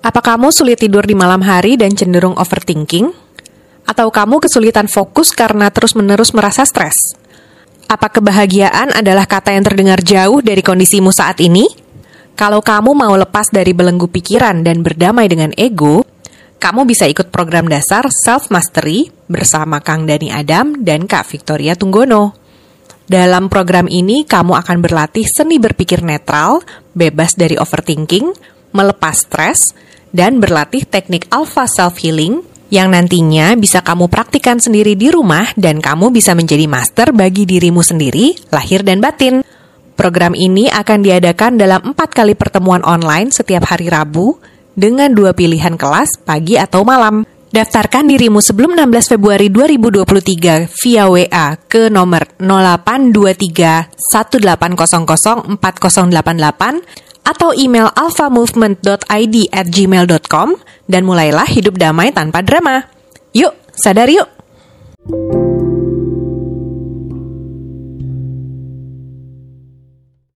Apa kamu sulit tidur di malam hari dan cenderung overthinking? Atau kamu kesulitan fokus karena terus-menerus merasa stres? Apa kebahagiaan adalah kata yang terdengar jauh dari kondisimu saat ini? Kalau kamu mau lepas dari belenggu pikiran dan berdamai dengan ego, kamu bisa ikut program dasar Self Mastery bersama Kang Dani Adam dan Kak Victoria Tunggono. Dalam program ini, kamu akan berlatih seni berpikir netral, bebas dari overthinking, melepas stres, dan berlatih teknik Alpha Self Healing yang nantinya bisa kamu praktikkan sendiri di rumah dan kamu bisa menjadi master bagi dirimu sendiri, lahir dan batin. Program ini akan diadakan dalam empat kali pertemuan online setiap hari Rabu dengan dua pilihan kelas pagi atau malam. Daftarkan dirimu sebelum 16 Februari 2023 via WA ke nomor 0823 1800 4088 atau email alphamovement.id at gmail.com dan mulailah hidup damai tanpa drama. Yuk, sadar yuk!